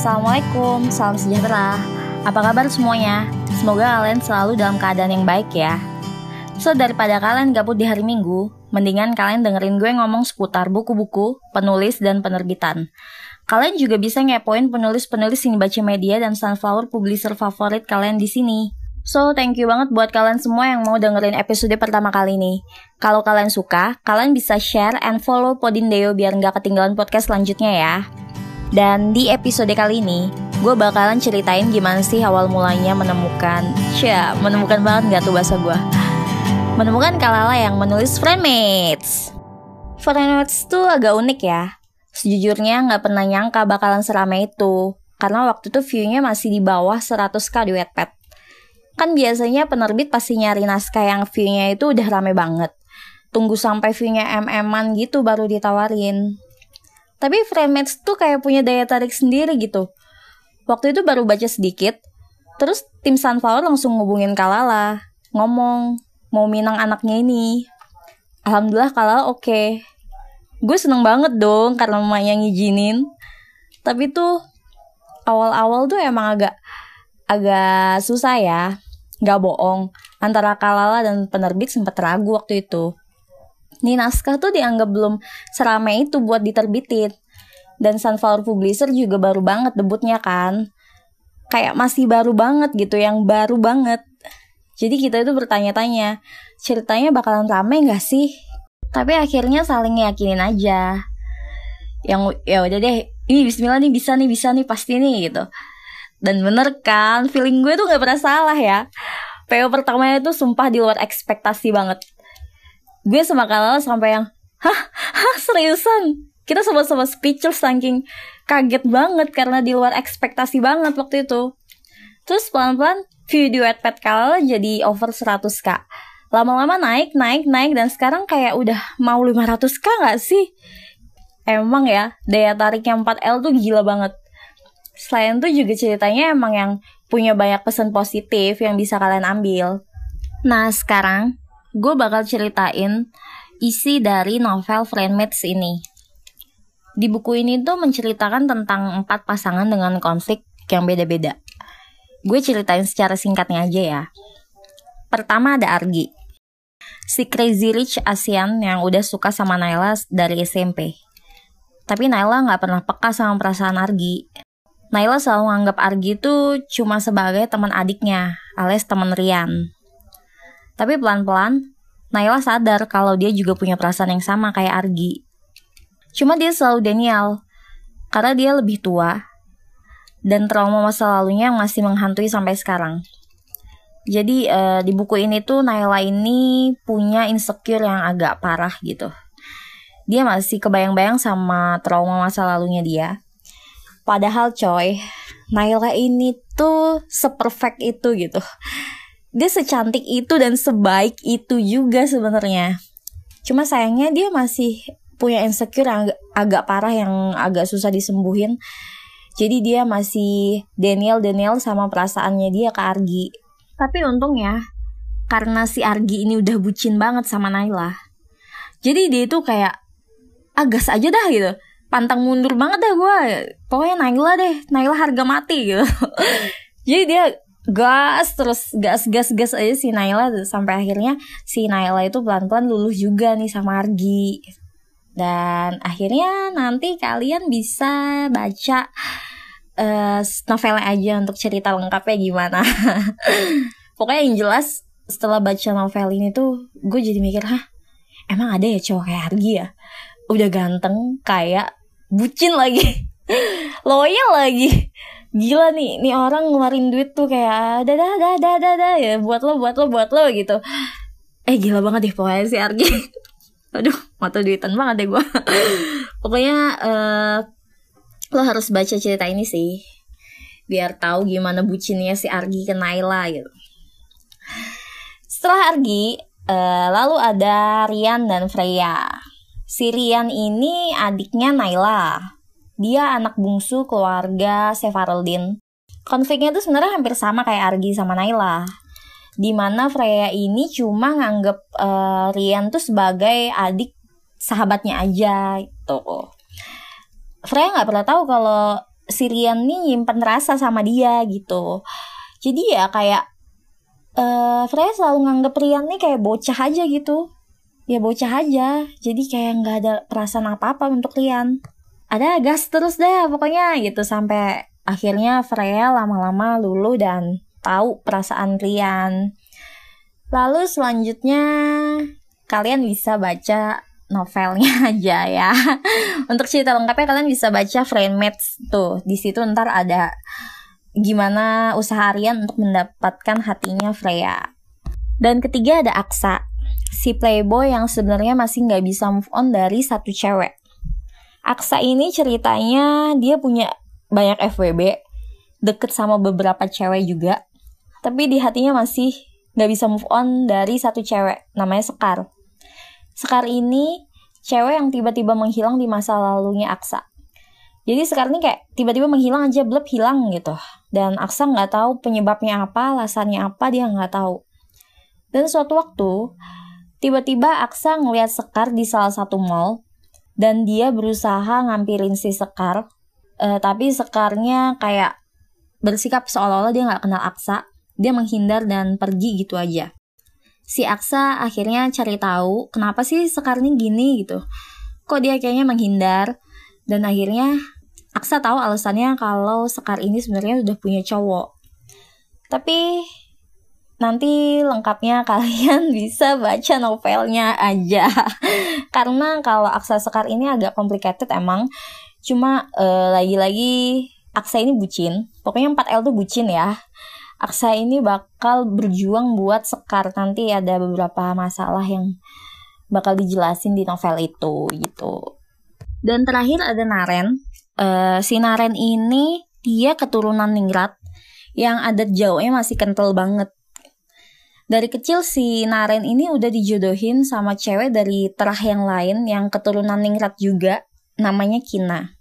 Assalamualaikum, salam sejahtera. Apa kabar semuanya? Semoga kalian selalu dalam keadaan yang baik ya. So, daripada kalian gabut di hari Minggu, mendingan kalian dengerin gue ngomong seputar buku-buku, penulis, dan penerbitan. Kalian juga bisa ngepoin penulis-penulis yang baca media dan sunflower publisher favorit kalian di sini. So, thank you banget buat kalian semua yang mau dengerin episode pertama kali ini. Kalau kalian suka, kalian bisa share and follow Podindeo biar nggak ketinggalan podcast selanjutnya ya. Dan di episode kali ini, gue bakalan ceritain gimana sih awal mulanya menemukan, cia, menemukan banget gak tuh bahasa gue. Menemukan Kalala yang menulis Friendmates. Friendmates tuh agak unik ya. Sejujurnya gak pernah nyangka bakalan seramai itu. Karena waktu itu view-nya masih di bawah 100k di Wattpad. Kan biasanya penerbit pasti nyari naskah yang view-nya itu udah rame banget. Tunggu sampai view-nya mm-an gitu baru ditawarin. Tapi Friendmates tuh kayak punya daya tarik sendiri gitu. Waktu itu baru baca sedikit, terus tim Sunflower langsung ngubungin Kalala, ngomong mau minang anaknya ini. Alhamdulillah Kalala oke. Okay. Gue seneng banget dong karena mamanya ngizinin. Tapi tuh awal-awal tuh emang agak agak susah ya. Gak bohong, antara Kalala dan penerbit sempat ragu waktu itu nih naskah tuh dianggap belum seramai itu buat diterbitin. Dan Sunflower Publisher juga baru banget debutnya kan. Kayak masih baru banget gitu, yang baru banget. Jadi kita itu bertanya-tanya, ceritanya bakalan rame gak sih? Tapi akhirnya saling yakinin aja. Yang ya udah deh, ini bismillah nih bisa nih, bisa nih, pasti nih gitu. Dan bener kan, feeling gue tuh gak pernah salah ya. PO pertamanya tuh sumpah di luar ekspektasi banget gue sama Kalala sampai yang hah? Hah? Seriusan? Kita sama-sama speechless saking kaget banget karena di luar ekspektasi banget waktu itu. Terus pelan-pelan video Wattpad Kalala jadi over 100k lama-lama naik naik naik dan sekarang kayak udah mau 500k gak sih? Emang ya daya tariknya 4L tuh gila banget. Selain itu juga ceritanya emang yang punya banyak pesan positif yang bisa kalian ambil. Nah sekarang gue bakal ceritain isi dari novel Friendmates ini. Di buku ini tuh menceritakan tentang empat pasangan dengan konflik yang beda-beda. Gue ceritain secara singkatnya aja ya. Pertama ada Argi. Si crazy rich Asian yang udah suka sama Naila dari SMP. Tapi Naila gak pernah peka sama perasaan Argi. Naila selalu menganggap Argi tuh cuma sebagai teman adiknya, alias teman Rian. Tapi pelan-pelan, Naila sadar kalau dia juga punya perasaan yang sama kayak Argi. Cuma dia selalu Daniel, karena dia lebih tua, dan trauma masa lalunya masih menghantui sampai sekarang. Jadi uh, di buku ini tuh Naila ini punya insecure yang agak parah gitu. Dia masih kebayang-bayang sama trauma masa lalunya dia. Padahal coy, Naila ini tuh seperfect itu gitu dia secantik itu dan sebaik itu juga sebenarnya. Cuma sayangnya dia masih punya insecure yang agak, agak parah yang agak susah disembuhin. Jadi dia masih Daniel Daniel sama perasaannya dia ke Argi. Tapi untung ya karena si Argi ini udah bucin banget sama Naila. Jadi dia itu kayak agas aja dah gitu. Pantang mundur banget dah gue pokoknya Naila deh Naila harga mati gitu. Jadi dia gas terus gas gas gas aja si Naila sampai akhirnya si Naila itu pelan-pelan luluh juga nih sama Argi. Dan akhirnya nanti kalian bisa baca uh, novelnya aja untuk cerita lengkapnya gimana. Pokoknya yang jelas setelah baca novel ini tuh gue jadi mikir hah emang ada ya cowok kayak Argi ya? Udah ganteng kayak bucin lagi loyal lagi gila nih nih orang ngeluarin duit tuh kayak dadah dadah dadah dadah ya buat lo buat lo buat lo gitu. Eh gila banget deh pokoknya si Argi aduh mata duitan banget deh gue pokoknya uh, lo harus baca cerita ini sih biar tahu gimana bucinnya si Argi ke Naila gitu. Setelah Argi uh, lalu ada Rian dan Freya. Si Rian ini adiknya Naila dia anak bungsu keluarga Sefaraldin. Konfliknya tuh sebenarnya hampir sama kayak Argi sama Naila. Di mana Freya ini cuma nganggep uh, Rian tuh sebagai adik sahabatnya aja itu. Freya nggak pernah tahu kalau si Rian nih nyimpen rasa sama dia gitu jadi ya kayak uh, Freya selalu nganggep Rian nih kayak bocah aja gitu ya bocah aja jadi kayak nggak ada perasaan apa-apa untuk Rian ada gas terus deh pokoknya gitu sampai akhirnya Freya lama-lama lulu dan tahu perasaan Rian lalu selanjutnya kalian bisa baca novelnya aja ya. Untuk cerita lengkapnya kalian bisa baca Mates tuh. Di situ ntar ada gimana usaha Rian untuk mendapatkan hatinya Freya. Dan ketiga ada Aksa si playboy yang sebenarnya masih nggak bisa move on dari satu cewek. Aksa ini ceritanya dia punya banyak FWB, deket sama beberapa cewek juga, tapi di hatinya masih nggak bisa move on dari satu cewek, namanya Sekar. Sekar ini cewek yang tiba-tiba menghilang di masa lalunya Aksa. Jadi Sekar ini kayak tiba-tiba menghilang aja, blep hilang gitu. Dan Aksa nggak tahu penyebabnya apa, alasannya apa, dia nggak tahu. Dan suatu waktu, Tiba-tiba Aksa ngeliat Sekar di salah satu mall dan dia berusaha ngampirin si Sekar. Uh, tapi Sekarnya kayak bersikap seolah-olah dia nggak kenal Aksa. Dia menghindar dan pergi gitu aja. Si Aksa akhirnya cari tahu kenapa sih Sekar ini gini gitu. Kok dia kayaknya menghindar dan akhirnya Aksa tahu alasannya kalau Sekar ini sebenarnya udah punya cowok. Tapi nanti lengkapnya kalian bisa baca novelnya aja. Karena kalau Aksa Sekar ini agak complicated emang. Cuma uh, lagi-lagi Aksa ini bucin. Pokoknya 4L tuh bucin ya. Aksa ini bakal berjuang buat Sekar. Nanti ada beberapa masalah yang bakal dijelasin di novel itu gitu. Dan terakhir ada Naren. Uh, si Naren ini dia keturunan Ningrat. Yang adat Jawanya masih kental banget dari kecil si Naren ini udah dijodohin sama cewek dari terah yang lain yang keturunan ningrat juga, namanya Kina.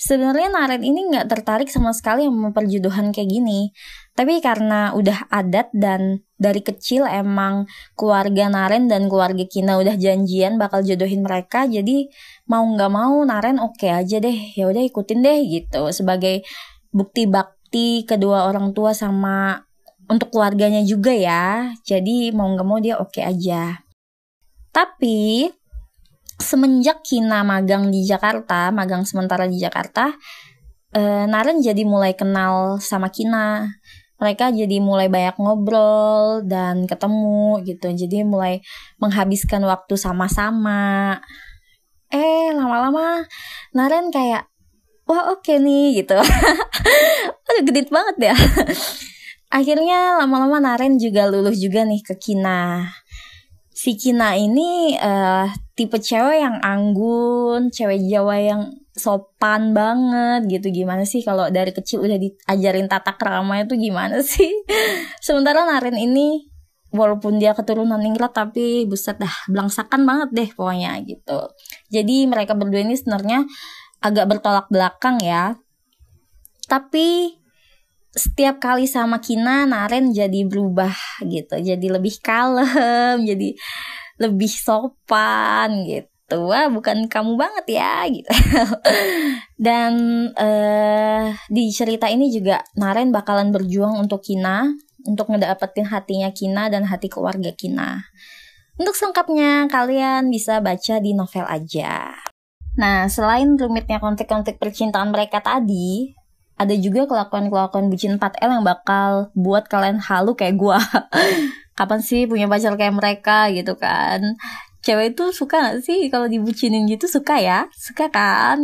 Sebenarnya Naren ini nggak tertarik sama sekali yang memperjodohan kayak gini. Tapi karena udah adat dan dari kecil emang keluarga Naren dan keluarga Kina udah janjian bakal jodohin mereka, jadi mau nggak mau Naren oke okay aja deh, ya udah ikutin deh gitu sebagai bukti bakti kedua orang tua sama untuk keluarganya juga ya. Jadi mau nggak mau dia oke okay aja. Tapi semenjak Kina magang di Jakarta, magang sementara di Jakarta, eh, Naren jadi mulai kenal sama Kina. Mereka jadi mulai banyak ngobrol dan ketemu gitu. Jadi mulai menghabiskan waktu sama-sama. Eh, lama-lama Naren kayak wah oke okay nih gitu. Aduh gedit banget ya akhirnya lama-lama Naren juga luluh juga nih ke Kina. Si Kina ini uh, tipe cewek yang anggun cewek Jawa yang sopan banget gitu. Gimana sih kalau dari kecil udah diajarin tata krama itu gimana sih? Sementara Naren ini walaupun dia keturunan Inggris tapi buset dah belangsakan banget deh pokoknya gitu. Jadi mereka berdua ini sebenarnya agak bertolak belakang ya. Tapi setiap kali sama Kina Naren jadi berubah gitu. Jadi lebih kalem jadi lebih sopan gitu. Wah bukan kamu banget ya gitu. Dan uh, di cerita ini juga Naren bakalan berjuang untuk Kina untuk ngedapetin hatinya Kina dan hati keluarga Kina. Untuk selengkapnya kalian bisa baca di novel aja. Nah, selain rumitnya konflik-konflik percintaan mereka tadi, ada juga kelakuan-kelakuan bucin 4L yang bakal buat kalian halu kayak gue. Kapan sih punya pacar kayak mereka gitu kan? Cewek itu suka gak sih kalau dibucinin gitu suka ya? Suka kan?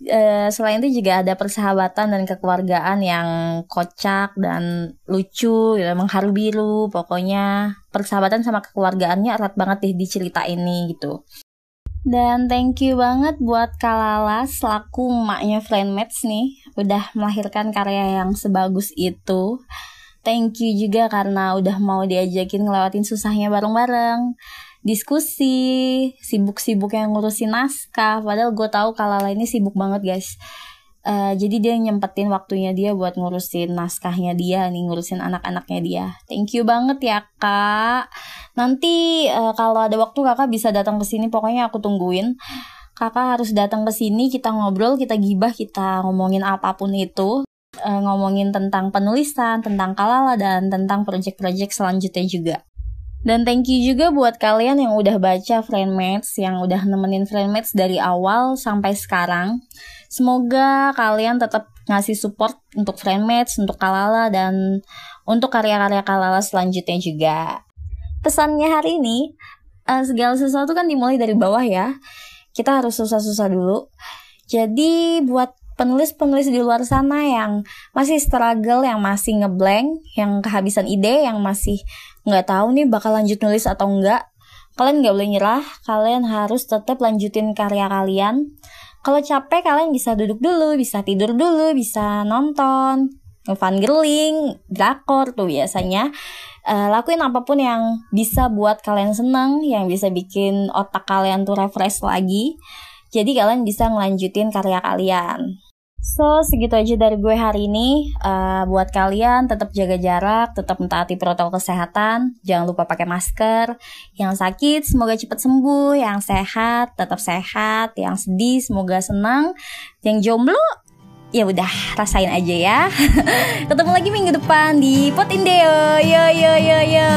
Uh, selain itu juga ada persahabatan dan kekeluargaan yang kocak dan lucu gitu, mengharu biru pokoknya persahabatan sama kekeluargaannya erat banget deh di cerita ini gitu dan thank you banget buat Kalala selaku emaknya Friendmates nih udah melahirkan karya yang sebagus itu. Thank you juga karena udah mau diajakin ngelewatin susahnya bareng-bareng. Diskusi, sibuk-sibuk yang ngurusin naskah. Padahal gue tahu Kalala ini sibuk banget guys. Uh, jadi dia nyempetin waktunya dia buat ngurusin naskahnya dia nih ngurusin anak-anaknya dia thank you banget ya kak nanti uh, kalau ada waktu kakak bisa datang ke sini pokoknya aku tungguin kakak harus datang ke sini, kita ngobrol, kita gibah, kita ngomongin apa pun itu. Uh, ngomongin tentang penulisan, tentang kalala, dan tentang project-project selanjutnya juga. Dan thank you juga buat kalian yang udah baca Friendmates, yang udah nemenin Friendmates dari awal sampai sekarang. Semoga kalian tetap ngasih support untuk Friendmates, untuk Kalala, dan untuk karya-karya Kalala selanjutnya juga. Pesannya hari ini, uh, segala sesuatu kan dimulai dari bawah ya. Kita harus susah-susah dulu. Jadi buat penulis-penulis di luar sana yang masih struggle, yang masih ngeblank, yang kehabisan ide, yang masih nggak tahu nih bakal lanjut nulis atau enggak, kalian nggak boleh nyerah, kalian harus tetap lanjutin karya kalian. Kalau capek kalian bisa duduk dulu, bisa tidur dulu, bisa nonton, fun girling, drakor tuh biasanya. Uh, lakuin apa pun yang bisa buat kalian seneng, yang bisa bikin otak kalian tuh refresh lagi. Jadi kalian bisa ngelanjutin karya kalian. So, segitu aja dari gue hari ini. Uh, buat kalian, tetap jaga jarak, tetap mentaati protokol kesehatan. Jangan lupa pakai masker. Yang sakit, semoga cepat sembuh. Yang sehat, tetap sehat. Yang sedih, semoga senang. Yang jomblo, ya udah rasain aja ya. Ketemu lagi minggu depan di Pot Indeo. Yo yo yo yo.